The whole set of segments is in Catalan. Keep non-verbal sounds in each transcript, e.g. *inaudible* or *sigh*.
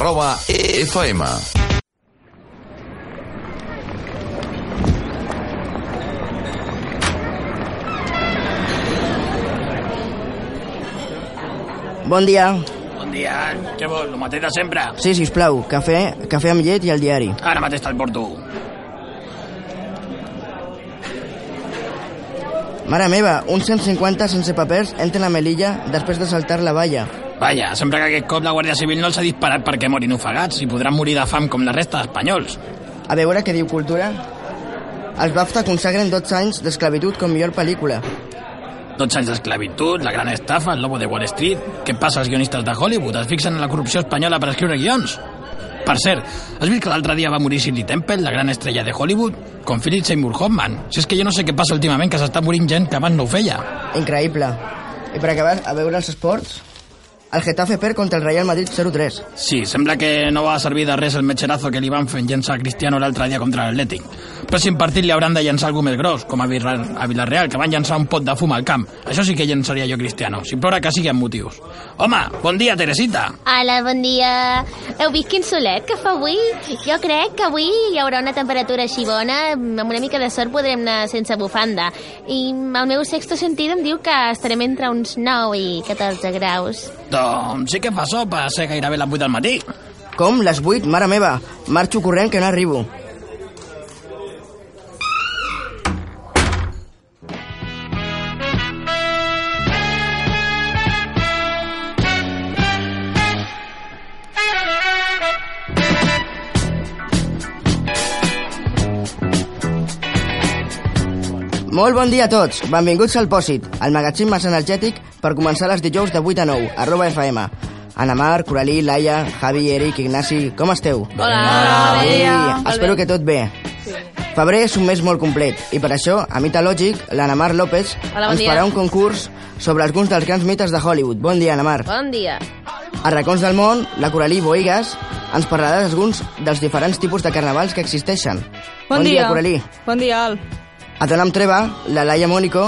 arroba FM. Bon dia. Bon dia. Què vols? El mateix de sempre? Sí, si us plau, cafè, cafè amb llet i el diari. Ara mateix te'l porto. Mare meva, uns 150 sense papers entren a Melilla després de saltar la valla. Vaja, sembla que aquest cop la Guàrdia Civil no els ha disparat perquè morin ofegats i podran morir de fam com la resta d'espanyols. A veure què diu Cultura. Els BAFTA consagren 12 anys d'esclavitud com millor pel·lícula. 12 anys d'esclavitud, la gran estafa, el lobo de Wall Street... Què passa als guionistes de Hollywood? Es fixen en la corrupció espanyola per escriure guions? Per cert, has vist que l'altre dia va morir Shirley Temple, la gran estrella de Hollywood, com Philip Seymour Hoffman? Si és que jo no sé què passa últimament, que s'està morint gent que abans no ho feia. Increïble. I per acabar, a veure els esports... El Getafe perd contra el Real Madrid 0-3. Sí, sembla que no va servir de res el metxerazo que li van fer llençar a Cristiano l'altre dia contra l'Atlètic. Però si partit li hauran de llençar algú més gros, com a Villar- a Villarreal, que van llençar un pot de fum al camp. Això sí que llençaria jo Cristiano, si plora que sigui amb motius. Home, bon dia, Teresita. Hola, bon dia. Heu vist quin solet que fa avui? Jo crec que avui hi haurà una temperatura així bona, amb una mica de sort podrem anar sense bufanda. I el meu sexto sentit em diu que estarem entre uns 9 i 14 graus. Doncs sí que fa so per ser gairebé les 8 del matí. Com? Les 8? Mare meva. Marxo corrent que no arribo. Molt bon dia a tots. Benvinguts al Pòsit, el magatzim més energètic per començar les dijous de 8 a 9, arroba FM. Ana Mar, Coralí, Laia, Javi, Eric, Ignasi, com esteu? Hola, Ei, bon espero que tot bé. Febrer és un mes molt complet i per això, a Mita Lògic, l'Anna Mar López Hola, bon ens dia. farà un concurs sobre alguns dels grans mites de Hollywood. Bon dia, Anna Mar. Bon dia. A Racons del Món, la Coralí Boigas ens parlarà d'alguns dels diferents tipus de carnavals que existeixen. Bon, dia. Coralí. Bon dia, Al. A Dona amb Treva, la Laia Mónico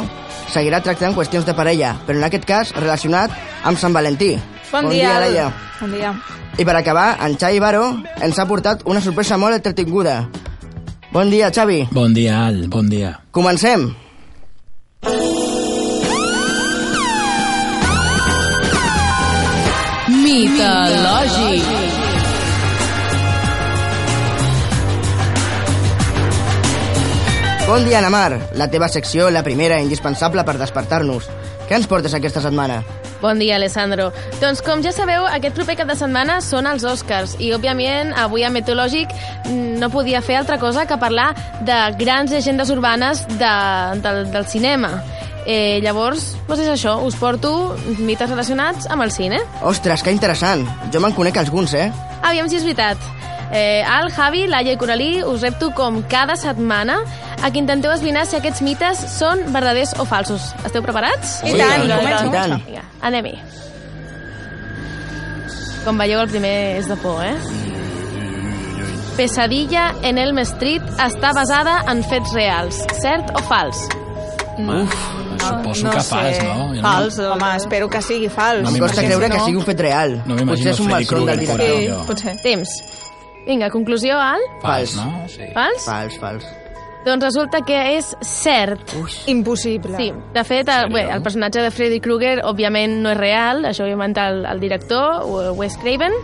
seguirà tractant qüestions de parella, però en aquest cas relacionat amb Sant Valentí. Bon, dia, Al. Laia. Bon dia. I per acabar, en Xavi Baro ens ha portat una sorpresa molt entretinguda. Bon dia, Xavi. Bon dia, Al, bon dia. Comencem. Mitològic. Bon dia, Ana Mar. La teva secció, la primera, indispensable per despertar-nos. Què ens portes aquesta setmana? Bon dia, Alessandro. Doncs com ja sabeu, aquest proper cap de setmana són els Oscars i, òbviament, avui a Metològic no podia fer altra cosa que parlar de grans llegendes urbanes de, del, del cinema. Eh, llavors, doncs és això, us porto mites relacionats amb el cine. Ostres, que interessant. Jo me'n conec alguns, eh? Aviam si és veritat. Eh, Al, Javi, Laia i Coralí us repto com cada setmana a que intenteu esbrinar si aquests mites són verdaders o falsos. Esteu preparats? I tant, i comença, tant. Vinga, anem-hi. Com veieu, el primer és de por, eh? Pesadilla en Elm Street està basada en fets reals. Cert o fals? Uf, suposo que fals, no? Jo no- Fals, home, espero que sigui fals. No costa m'imagino. creure si que no- sigui un fet real. No Potser és un malson del director. Sí, potser. Temps. Vinga, conclusió, Al? Fals, Fals. no? Sí. Fals? Fals, fals. Doncs resulta que és cert. Impossible. Sí, de fet, el, bé, el personatge de Freddy Krueger òbviament no és real, això ho inventa el, el director, Wes Craven,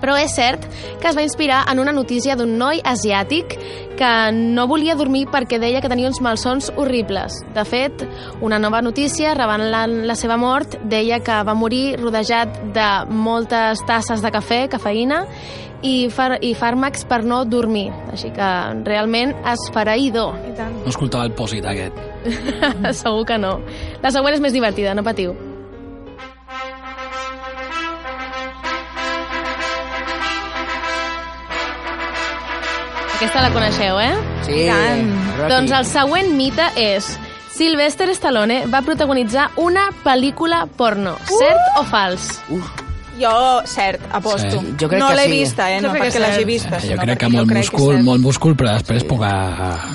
però és cert que es va inspirar en una notícia d'un noi asiàtic que no volia dormir perquè deia que tenia uns malsons horribles. De fet, una nova notícia revelant la seva mort deia que va morir rodejat de moltes tasses de cafè, cafeïna, i, far, i fàrmacs per no dormir. Així que realment esfereïdor. No escoltava el pòsit aquest. *laughs* Segur que no. La següent és més divertida, no patiu. Aquesta la coneixeu, eh? Sí, tant. Rocky. Doncs el següent mite és... Sylvester Stallone va protagonitzar una pel·lícula porno. Cert o fals? Jo, cert, aposto. Sí. Jo crec no que l'he sí. vista, eh? No Jo crec que perquè l'hagi vista. jo sinó crec que molt jo crec múscul, molt múscul, però després poca...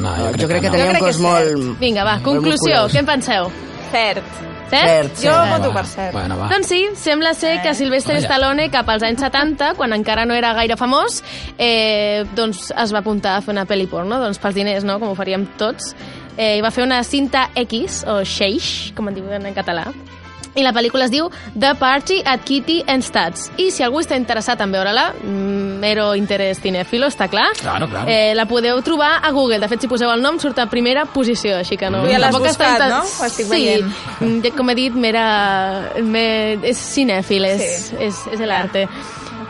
No, Jo crec que no. tenia Jo un crec cos que molt... Vinga, va, molt conclusió. musculós. Què en penseu? Cert. Cert? Cert, Jo cert. voto per cert. Bueno, va. Doncs sí, sembla ser que Sylvester Vaja. Stallone, cap als anys 70, quan encara no era gaire famós, eh, doncs es va apuntar a fer una pel·li porno, doncs pels diners, no?, com ho faríem tots. Eh, I va fer una cinta X, o Xeix, com en diuen en català, i la pel·lícula es diu The Party at Kitty and Stats. I si algú està interessat en veure-la, mm, mero interès cinèfilo, està clar, Claro, claro. Eh, la podeu trobar a Google. De fet, si poseu el nom, surt a primera posició, així que no... Tu ja l'has buscat, inter- no? Ho estic sí, veient. mm, com he dit, mera, me, és cinèfil, és, Sí. és, és l'arte.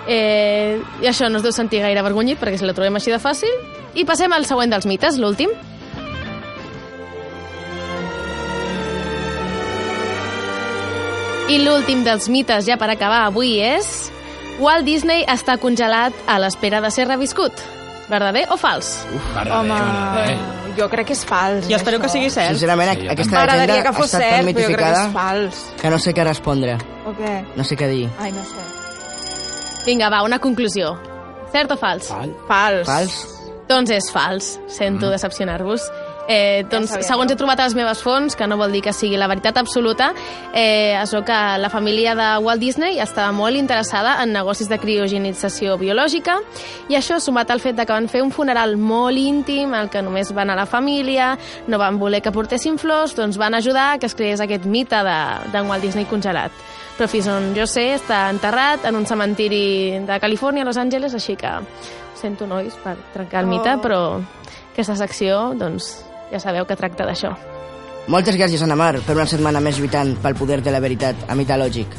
Eh, I això no us deu sentir gaire avergonyit, perquè si la trobem així de fàcil. I passem al següent dels mites, l'últim. I l'últim dels mites, ja per acabar avui, és... Walt Disney està congelat a l'espera de ser reviscut. Verdader o fals? Verdader, Home, verdader. jo crec que és fals. Jo espero que sigui cert. Sincerament, Sí, aquesta llegenda que ha estat cert, tan però jo crec que mitificada és fals. que no sé què respondre. O què? No sé què dir. Ai, no sé. Vinga, va, una conclusió. Cert o fals? Val. Fals. Fals? Doncs és fals. Sento decepcionar-vos. Eh, doncs, sabia. segons he trobat a les meves fonts, que no vol dir que sigui la veritat absoluta, eh, es veu que la família de Walt Disney estava molt interessada en negocis de criogenització biològica i això, sumat al fet de que van fer un funeral molt íntim, al que només va anar la família, no van voler que portessin flors, doncs van ajudar a que es creés aquest mite de, de Walt Disney congelat. Però fins on jo sé, està enterrat en un cementiri de Califòrnia, a Los Angeles, així que sento, nois, per trencar el mite, Oh. però aquesta secció, doncs, ja sabeu que tracta d'això. Moltes gràcies, Anna Mar, per una setmana més lluitant pel poder de la veritat a Mitològic.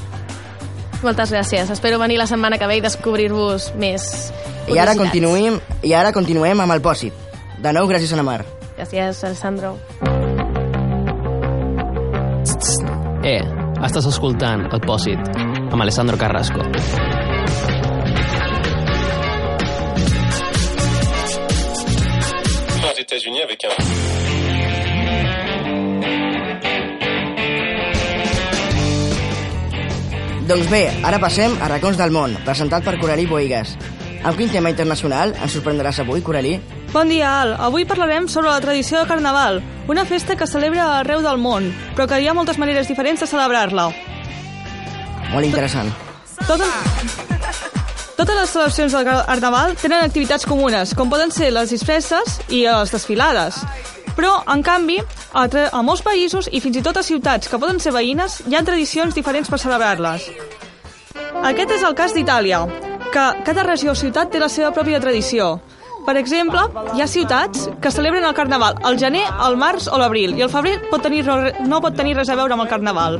Moltes gràcies. Espero venir la setmana que ve i descobrir-vos més I ara, continuïm, I ara continuem amb el pòsit. De nou, gràcies, Anna Mar. Gràcies, Alessandro. Eh, estàs escoltant el Pòsit amb Alessandro Carrasco. aux États-Unis avec un Doncs bé, ara passem a Racons del Món, presentat per Coralí Boigas. Amb quin tema internacional ens sorprendràs avui, Coralí? Bon dia, Al. Avui parlarem sobre la tradició de Carnaval, una festa que celebra arreu del món, però que hi ha moltes maneres diferents de celebrar-la. Molt interessant. Totes, totes les celebracions del Carnaval tenen activitats comunes, com poden ser les disfresses i les desfilades. Però, en canvi, a, a molts països i fins i tot a ciutats que poden ser veïnes, hi ha tradicions diferents per celebrar-les. Aquest és el cas d'Itàlia, que cada regió o ciutat té la seva pròpia tradició. Per exemple, hi ha ciutats que celebren el Carnaval al gener, al març o l'abril, i el febrer pot tenir, no pot tenir res a veure amb el Carnaval.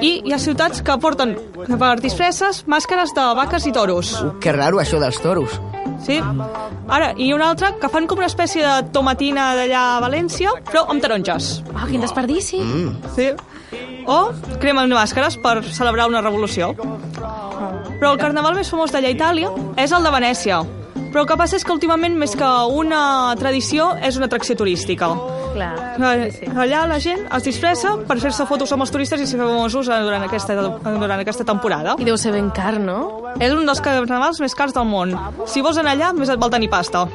I hi ha ciutats que porten per disfresses màscares de vaques i toros. Que raro, això dels toros. Sí? Ara, i una altra que fan com una espècie de tomatina d'allà a València, però amb taronges. Oh, quin desperdici! Mm. Sí? O cremen màscares per celebrar una revolució. Però el carnaval més famós d'allà a Itàlia és el de Venècia. Però el que passa és que últimament, més que una tradició, és una atracció turística. Clar. Allà la gent es disfressa per fer-se fotos amb els turistes i ser famosos durant aquesta, durant aquesta temporada. I deu ser ben car, no? És un dels carnavals més cars del món. Si vols anar allà, més et val tenir pasta.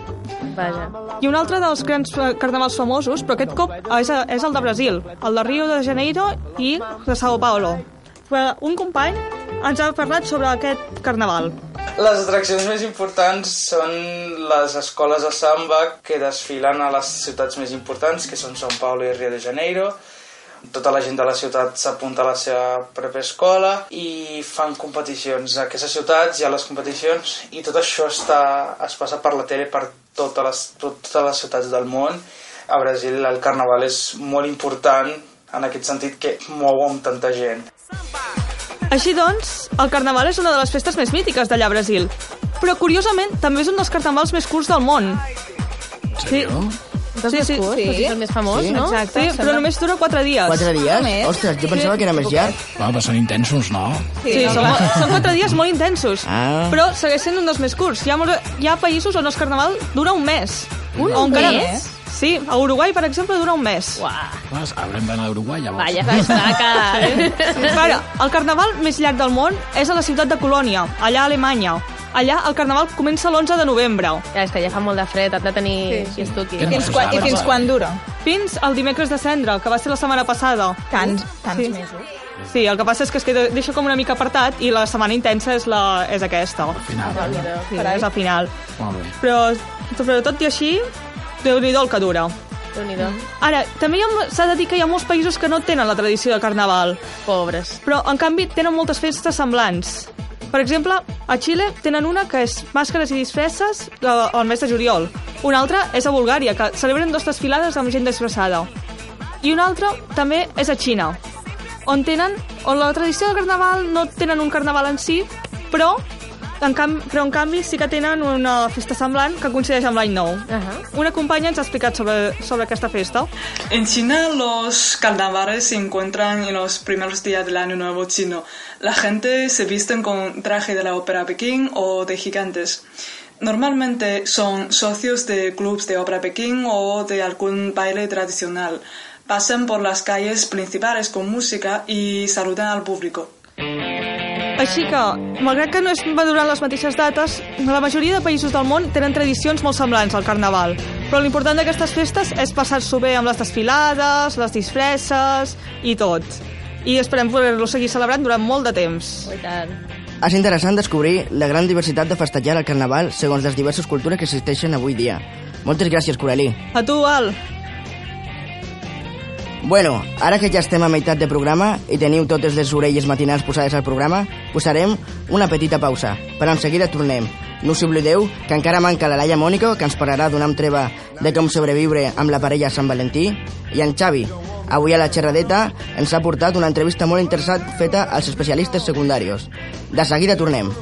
Vaja. I un altre dels grans eh, carnavals famosos, però aquest cop és, és el de Brasil, el de Rio de Janeiro i de Sao Paulo. Però Un company ens ha parlat sobre aquest carnaval. Les atraccions més importants són les escoles de samba que desfilen a les ciutats més importants, que són São Paulo i Rio de Janeiro. Tota la gent de la ciutat s'apunta a la seva pròpia escola i fan competicions. A aquestes ciutats hi ha les competicions i tot això està, es passa per la tele per totes les, totes les ciutats del món. A Brasil el carnaval és molt important en aquest sentit que mou amb tanta gent. Així doncs, el carnaval és una de les festes més mítiques d'allà a Brasil. Però, curiosament, també és un dels carnavals més curts del món. Sí, Sí, sí, curts, sí. però si és el més famós, Sí. no? sí però només dura 4 dies. Quatre dies? més. Ostres, jo pensava que era més llarg. Bueno, però són intensos, no? Sí, són, són 4 dies molt intensos. Ah. Però segueix sent un dels més curts. Hi ha, hi ha països on el carnaval dura un mes. Un O encara mes? més. Sí, a Uruguai, per exemple, dura un mes. Uah, Pues haurem d'anar a Uruguai, llavors. vaja, està que... Ara, el carnaval més llarg del món és a la ciutat de Colònia, allà a Alemanya. Allà el carnaval comença l'11 de novembre, Ja, és que ja fa molt de fred, has de tenir Sí, sí. sí, sí. Que no Fins quan, I fins però- quan dura? fins al dimecres de cendre, que va ser la setmana passada. Tant. tants Sí. mesos. Sí, el que passa és que es queda, deixa com una mica apartat i la setmana intensa és, la, és aquesta. Final. Sí, és al final. Molt bé. Però, però tot i així, déu nhi el que dura. déu nhi Ara, també s'ha de dir que hi ha molts països que no tenen la tradició de carnaval, Pobres. però en canvi tenen moltes festes semblants. Per exemple, a Xile tenen una que és màscares i disfresses al mes de juliol. Una altra és a Bulgària, que celebren dos desfilades amb gent disfressada. I una altra també és a Xina, on tenen, on la tradició del carnaval no tenen un carnaval en si, però en, canvi, però en canvi sí que tenen una festa semblant que coincideix amb l'any nou. Uh -huh. Una companya ens ha explicat sobre, sobre aquesta festa. En China los carnavales se encuentran en los primeros días del año nuevo chino. La gente se visten con traje de la ópera Pekín o de gigantes. Normalmente son socios de clubs de ópera Pekín o de algún baile tradicional. Pasan por las calles principales con música y saludan al público. Així que, malgrat que no es va durant les mateixes dates, la majoria de països del món tenen tradicions molt semblants al Carnaval. Però l'important d'aquestes festes és passar-s'ho bé amb les desfilades, les disfresses i tot. I esperem poder-lo seguir celebrant durant molt de temps. I tant. És interessant descobrir la gran diversitat de festejar el carnaval segons les diverses cultures que existeixen avui dia. Moltes gràcies, Coralí. A tu, Al. Bueno, ara que ja estem a meitat de programa i teniu totes les orelles matinals posades al programa, posarem una petita pausa, però en seguida tornem. No us oblideu que encara manca la Laia Mònico, que ens parlarà d'una entreva de com sobreviure amb la parella Sant Valentí, i en Xavi. Avui a la xerradeta ens ha portat una entrevista molt interessant feta als especialistes secundaris. De seguida tornem.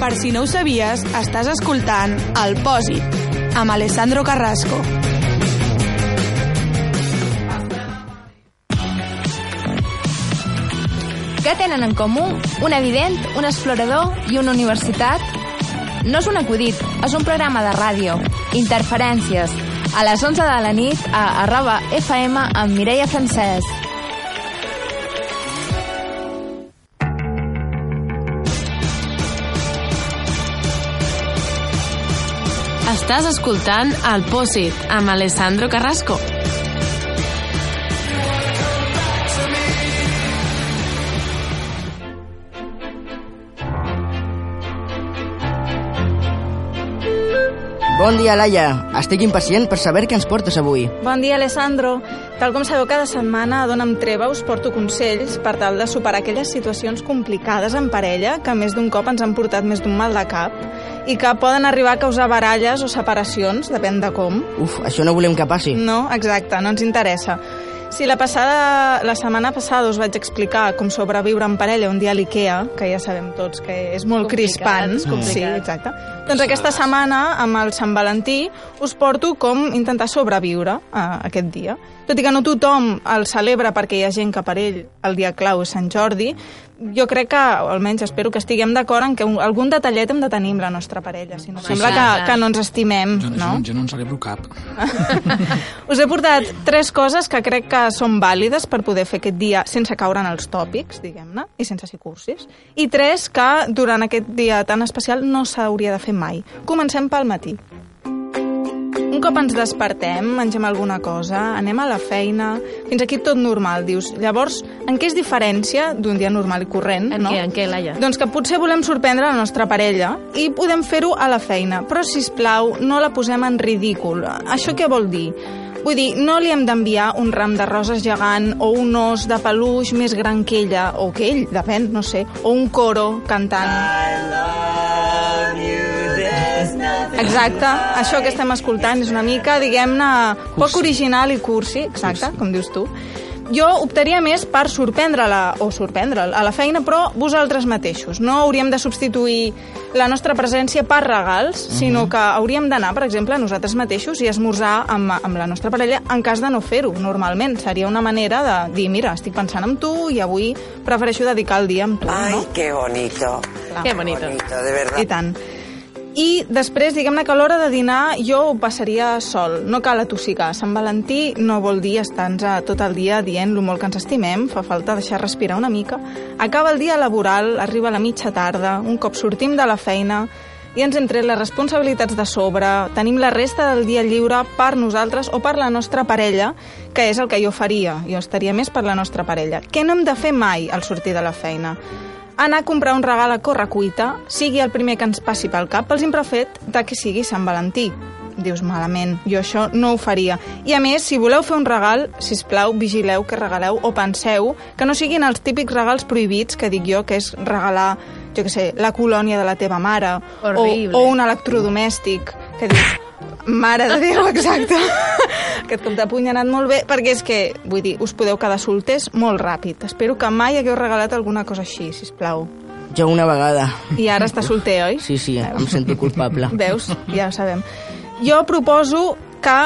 Per si no ho sabies, estàs escoltant El Pòsit, amb Alessandro Carrasco. Què tenen en comú un evident, un explorador i una universitat? No és un acudit, és un programa de ràdio. Interferències. A les 11 de la nit a arroba FM amb Mireia Francesc. Estàs escoltant El Pòsit amb Alessandro Carrasco. Bon dia, Laia. Estic impacient per saber què ens portes avui. Bon dia, Alessandro. Tal com sabeu, cada setmana a Dona'm Treva us porto consells per tal de superar aquelles situacions complicades en parella que més d'un cop ens han portat més d'un mal de cap i que poden arribar a causar baralles o separacions, depèn de com. Uf, això no volem que passi. No, exacte, no ens interessa. Si la, passada, la setmana passada us vaig explicar com sobreviure en parella un dia a l'IKEA, que ja sabem tots que és molt Complicat, crispant. és complicat. Sí, exacte. Doncs aquesta setmana, amb el Sant Valentí, us porto com intentar sobreviure a aquest dia. Tot i que no tothom el celebra perquè hi ha gent que per ell el dia clau és Sant Jordi, jo crec que, o almenys espero que estiguem d'acord en que un, algun detallet hem de tenir amb la nostra parella, si no Sí, sembla sí. que, Clar. que no ens estimem, Jo, no? jo, jo no en celebro cap. *laughs* Us he portat tres coses que crec que són vàlides per poder fer aquest dia sense caure en els tòpics, diguem-ne, i sense ser cursis. I tres que durant aquest dia tan especial no s'hauria de fer mai. Comencem pel matí. Un cop ens despertem, mengem alguna cosa, anem a la feina, fins aquí tot normal, dius. Llavors, en què és diferència d'un dia normal i corrent, En no? què, en què, Laia? Doncs que potser volem sorprendre la nostra parella i podem fer-ho a la feina, però si plau no la posem en ridícul. Això què vol dir? Vull dir, no li hem d'enviar un ram de roses gegant o un os de peluix més gran que ella, o que ell, depèn, no sé, o un coro cantant. Exacte, això que estem escoltant és una mica, diguem-ne, poc original i cursi, exacte, com dius tu. Jo optaria més per sorprendre-la, o sorprendre'l, a la feina, però vosaltres mateixos. No hauríem de substituir la nostra presència per regals, sinó que hauríem d'anar, per exemple, nosaltres mateixos i esmorzar amb, amb la nostra parella en cas de no fer-ho, normalment. Seria una manera de dir, mira, estic pensant en tu i avui prefereixo dedicar el dia amb tu, Ay, no? qué bonito. Qué bonito. de verdad. I tant. I després, diguem-ne que a l'hora de dinar jo ho passaria sol, no cal atossigar. Sant Valentí no vol dir estar-nos tot el dia dient lo molt que ens estimem, fa falta deixar respirar una mica. Acaba el dia laboral, arriba la mitja tarda, un cop sortim de la feina, i ens hem tret les responsabilitats de sobre, tenim la resta del dia lliure per nosaltres o per la nostra parella, que és el que jo faria. Jo estaria més per la nostra parella. Què no hem de fer mai al sortir de la feina? Anar a comprar un regal a correcuita, sigui el primer que ens passi pel cap, pel simple fet de que sigui Sant Valentí. Dius, malament, jo això no ho faria. I a més, si voleu fer un regal, si us plau, vigileu que regaleu o penseu que no siguin els típics regals prohibits que dic jo, que és regalar jo què sé, la colònia de la teva mare o, Horrible. o un electrodomèstic que dius, mare de Déu, exacte *laughs* aquest cop de puny ha anat molt bé perquè és que, vull dir, us podeu quedar solters molt ràpid. Espero que mai hagueu regalat alguna cosa així, si plau. Jo una vegada. I ara està solter, oi? Sí, sí, em sento culpable. *laughs* Veus? Ja ho sabem. Jo proposo que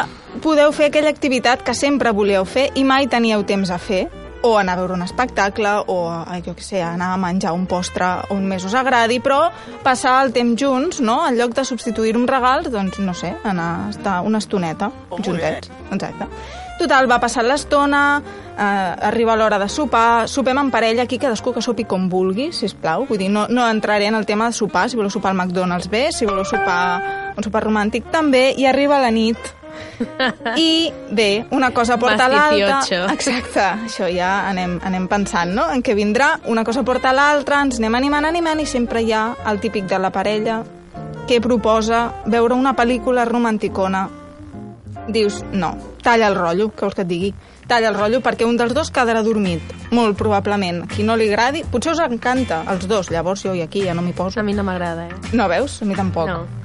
podeu fer aquella activitat que sempre volíeu fer i mai teníeu temps a fer, o anar a veure un espectacle, o, jo què sé, anar a menjar un postre on més us agradi, però passar el temps junts, no? En lloc de substituir un regal, doncs, no sé, anar a estar una estoneta juntets. Exacte. Total, va passar l'estona, eh, arriba l'hora de sopar, sopem en parella, aquí cadascú que sopi com vulgui, si plau. Vull dir, no, no entraré en el tema de sopar, si voleu sopar al McDonald's bé, si voleu sopar un sopar romàntic també, i arriba la nit. *laughs* I bé, una cosa porta l'altra. 18. Exacte, això ja anem, anem pensant, no? En què vindrà, una cosa porta l'altra, ens anem animant, animant, i sempre hi ha el típic de la parella que proposa veure una pel·lícula romanticona. Dius, no, talla el rotllo, què vols que et digui? Talla el rotllo perquè un dels dos quedarà dormit, molt probablement. A qui no li agradi, potser us encanta, els dos, llavors jo i aquí ja no m'hi poso. A mi no m'agrada, eh? No veus? A mi tampoc. No.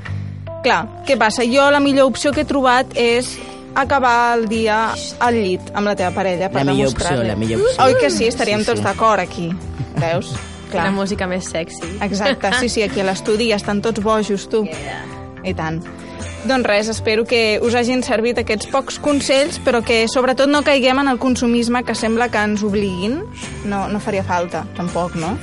Clar, què passa? Jo la millor opció que he trobat és acabar el dia al llit amb la teva parella per La millor opció, la millor opció. Oi que sí? Estaríem Sí, tots sí. d'acord aquí. Veus? La música més sexy. Exacte, sí, sí, aquí a l'estudi ja estan tots bojos, tu. I tant. Doncs res, espero que us hagin servit aquests pocs consells, però que sobretot no caiguem en el consumisme que sembla que ens obliguin. No, no faria falta, tampoc, no?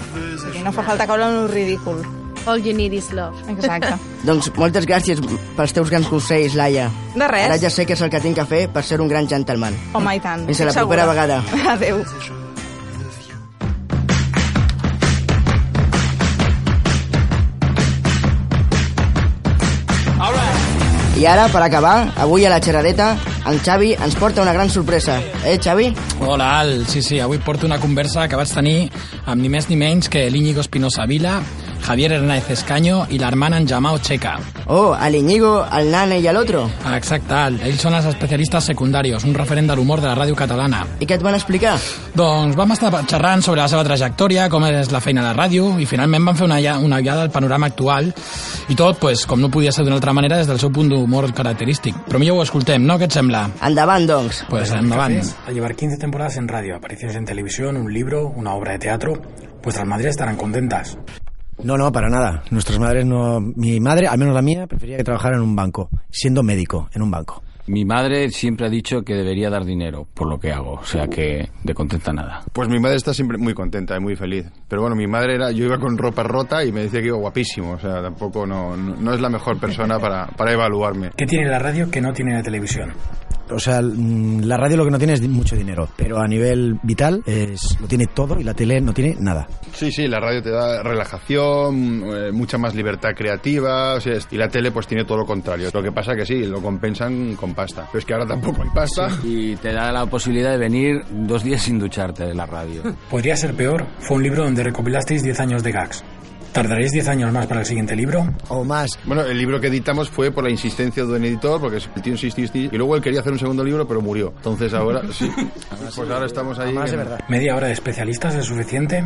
No fa falta caure en el ridícul. All you need is love. Exacte. *laughs* Doncs moltes gràcies pels teus grans consells, Laia. De res. Ara ja sé què és el que tinc que fer per ser un gran gentleman. Home, i tant. Fins a la estic propera segura. vegada. Adéu. I ara, per acabar, avui a la xerradeta, en Xavi ens porta una gran sorpresa. Eh, Xavi? Hola, Al. Sí, sí, avui porto una conversa que vaig tenir amb ni més ni menys que l'Íñigo Espinosa Vila, Javier Hernández Escaño i l'hermana en Jamao Checa. Oh, al Iñigo, al Nane i a l'Otro. Ah, Exacte, Al. Ells són els especialistes secundaris, un referent de l'humor de la ràdio catalana. I què et van explicar? Doncs vam estar xerrant sobre la seva trajectòria, com és la feina a la ràdio, i finalment vam fer una, una guiada al panorama actual, i tot, pues, com no podia ser d'una altra manera, des del seu punt d'humor característic. Però millor ho escoltem, no? Què et sembla? Endavant, doncs. Pues endavant. A llevar 15 temporadas en radio, apariciones en televisión, un libro, una obra de teatro, vuestras madres estarán contentas. No, no, para nada. Nuestras madres no... Mi madre, al menos la mía, prefería que trabajara en un banco, siendo médico, en un banco. Mi madre siempre ha dicho que debería dar dinero por lo que hago, o sea que de contenta nada. Pues mi madre está siempre muy contenta y muy feliz. Pero bueno, mi madre era, yo iba con ropa rota y me decía que iba guapísimo. O sea, tampoco no, no, no es la mejor persona para, para evaluarme. ¿Qué tiene la radio que no tiene la televisión? O sea, mm, la radio lo que no tiene es mucho dinero, pero a nivel vital es, lo tiene todo y la tele no tiene nada. Sí, sí, la radio te da relajación, eh, mucha más libertad creativa, o sea, es- y la tele pues tiene todo lo contrario. Lo que pasa que sí, lo compensan con pasta. Pero es que ahora tampoco hay pasta. Y te da la posibilidad de venir dos días sin ducharte de la radio. *laughs* Podría ser peor. Fue un libro donde recopilasteis 10 años de gags. ¿Tardaréis 10 años más para el siguiente libro? O más. Bueno, el libro que editamos fue por la insistencia de un editor, porque el tío insistió, insistió, y luego él quería hacer un segundo libro, pero murió. Entonces ahora, sí, *laughs* pues ahora estamos ahí. Más de verdad. ¿Media hora de especialistas es suficiente?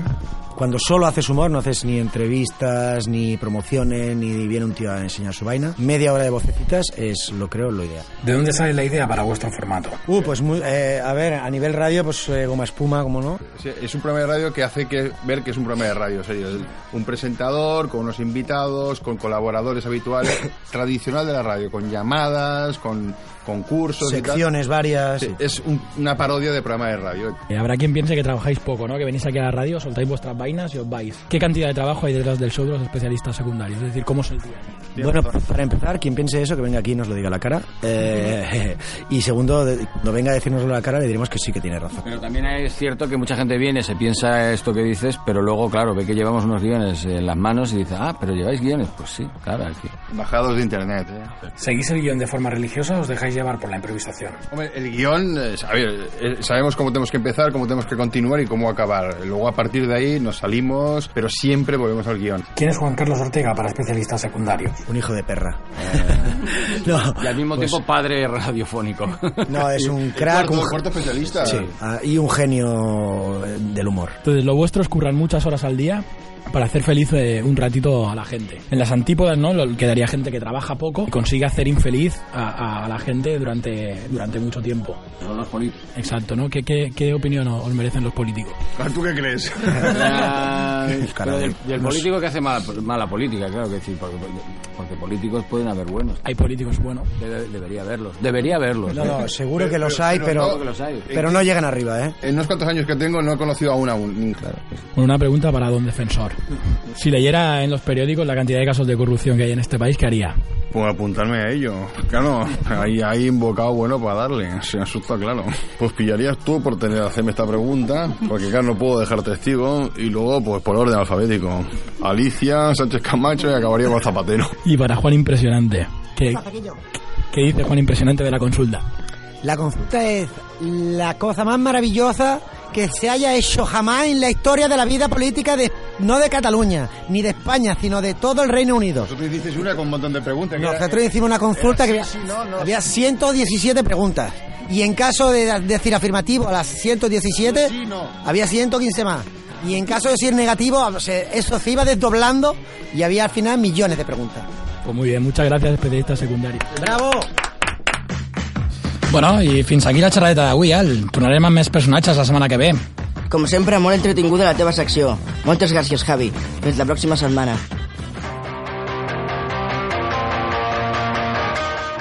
Cuando solo haces humor, no haces ni entrevistas, ni promociones, ni viene un tío a enseñar su vaina. Media hora de vocecitas es, lo creo, lo ideal. ¿De dónde sale la idea para vuestro formato? Uh, pues muy, eh, a ver, a nivel radio, pues eh, goma espuma, como no. Sí, es un programa de radio que hace que ver que es un programa de radio, en serio. Es un presentador con unos invitados, con colaboradores habituales, *coughs* tradicional de la radio, con llamadas, con concursos, y tal. Secciones varias. Sí, es un- una parodia de programa de radio. Y habrá quien piense que trabajáis poco, ¿no? Que venís aquí a la radio, soltáis vuestras vainas y os vais. ¿Qué cantidad de trabajo hay detrás del show de los especialistas secundarios? Es decir, ¿cómo es el día? Bueno, para empezar, quien piense eso, que venga aquí y nos lo diga a la cara. Eh, *laughs* y segundo, no venga a decirnoslo a la cara, le diremos que sí que tiene razón. Pero también es cierto que mucha gente viene, se piensa esto que dices, pero luego, claro, ve que llevamos unos guiones en las manos y dice, ah, pero lleváis guiones. Pues sí, claro. aquí. Bajados de internet, ¿eh? ¿Seguís el guion de forma religiosa o os dejáis llevar por la improvisación? Hombre, el guion, eh, a ver, eh, sabemos cómo tenemos que empezar, cómo tenemos que continuar y cómo acabar. Luego a partir de ahí nos salimos, pero siempre volvemos al guion. ¿Quién es Juan Carlos Ortega para especialistas secundarios? Un hijo de perra. *laughs* y al mismo pues- tiempo padre radiofónico. *laughs* No, es un *laughs* crack. cuarto- un- cuarto especialista. Sí, ah, y un genio eh, del humor. Entonces, lo vuestro es currar muchas horas al día para hacer feliz eh, un ratito a la gente. En las antípodas, ¿no? Lo- Quedaría gente que trabaja poco y consigue hacer infeliz a, a la gente durante, durante mucho tiempo. Son los políticos. Exacto, ¿no? ¿Qué, qué, qué opinión os merecen los políticos? ¿Tú qué crees? *laughs* Pero del, *laughs* del político que hace mala, mala política, claro que sí, porque, porque políticos pueden haber buenos. Hay políticos buenos. Debe- debería haberlos. Debería haberlos. No, ¿eh? no, *laughs* seguro que los hay, pero, Seguro que los hay. pero no llegan arriba, ¿eh? En unos cuantos años que tengo no he conocido aún a un. Claro. Bueno, una pregunta para don defensor. Si leyera en los periódicos la cantidad de casos de corrupción que hay en este país, ¿qué haría? Pues apuntarme a ello. Claro, ahí hay invocado bueno para darle, se asusta claro. Pues pillarías tú por tener hacerme esta pregunta, porque claro, no puedo dejar testigo, y luego pues por orden alfabético. Alicia, Sánchez Camacho y acabaría con Zapatero. Y para Juan Impresionante. ¿Qué, qué dice Juan Impresionante de la consulta? La consulta es la cosa más maravillosa que se haya hecho jamás en la historia de la vida política de no de Cataluña ni de España, sino de todo el Reino Unido. Vosotros dices una con un montón de preguntas. era- Nosotros hicimos una consulta que había, no, no. había 117 preguntas. Y en caso de decir afirmativo a las 117, Sí, no. había 115 más. Y en caso de decir negativo, eso se iba desdoblando y había al final millones de preguntas. Pues muy bien, muchas gracias, especialista secundario. ¡Bravo! Bueno, i fins aquí la xerradeta d'avui, Al. Tornarem amb més personatges la setmana que ve. Com sempre, molt entretinguda la teva secció. Moltes gràcies, Javi. Fins la pròxima setmana.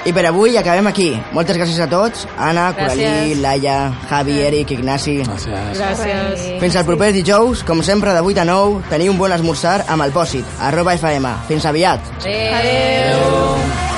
I per avui acabem aquí. Moltes gràcies a tots. Anna, Coralí. Laia, Javi, Eric, Ignasi. Gràcies. Gràcies. Fins al proper dijous, com sempre, de 8 a 9, teniu un bon esmorzar amb el Pòsit, arroba FM. Fins aviat. Adéu.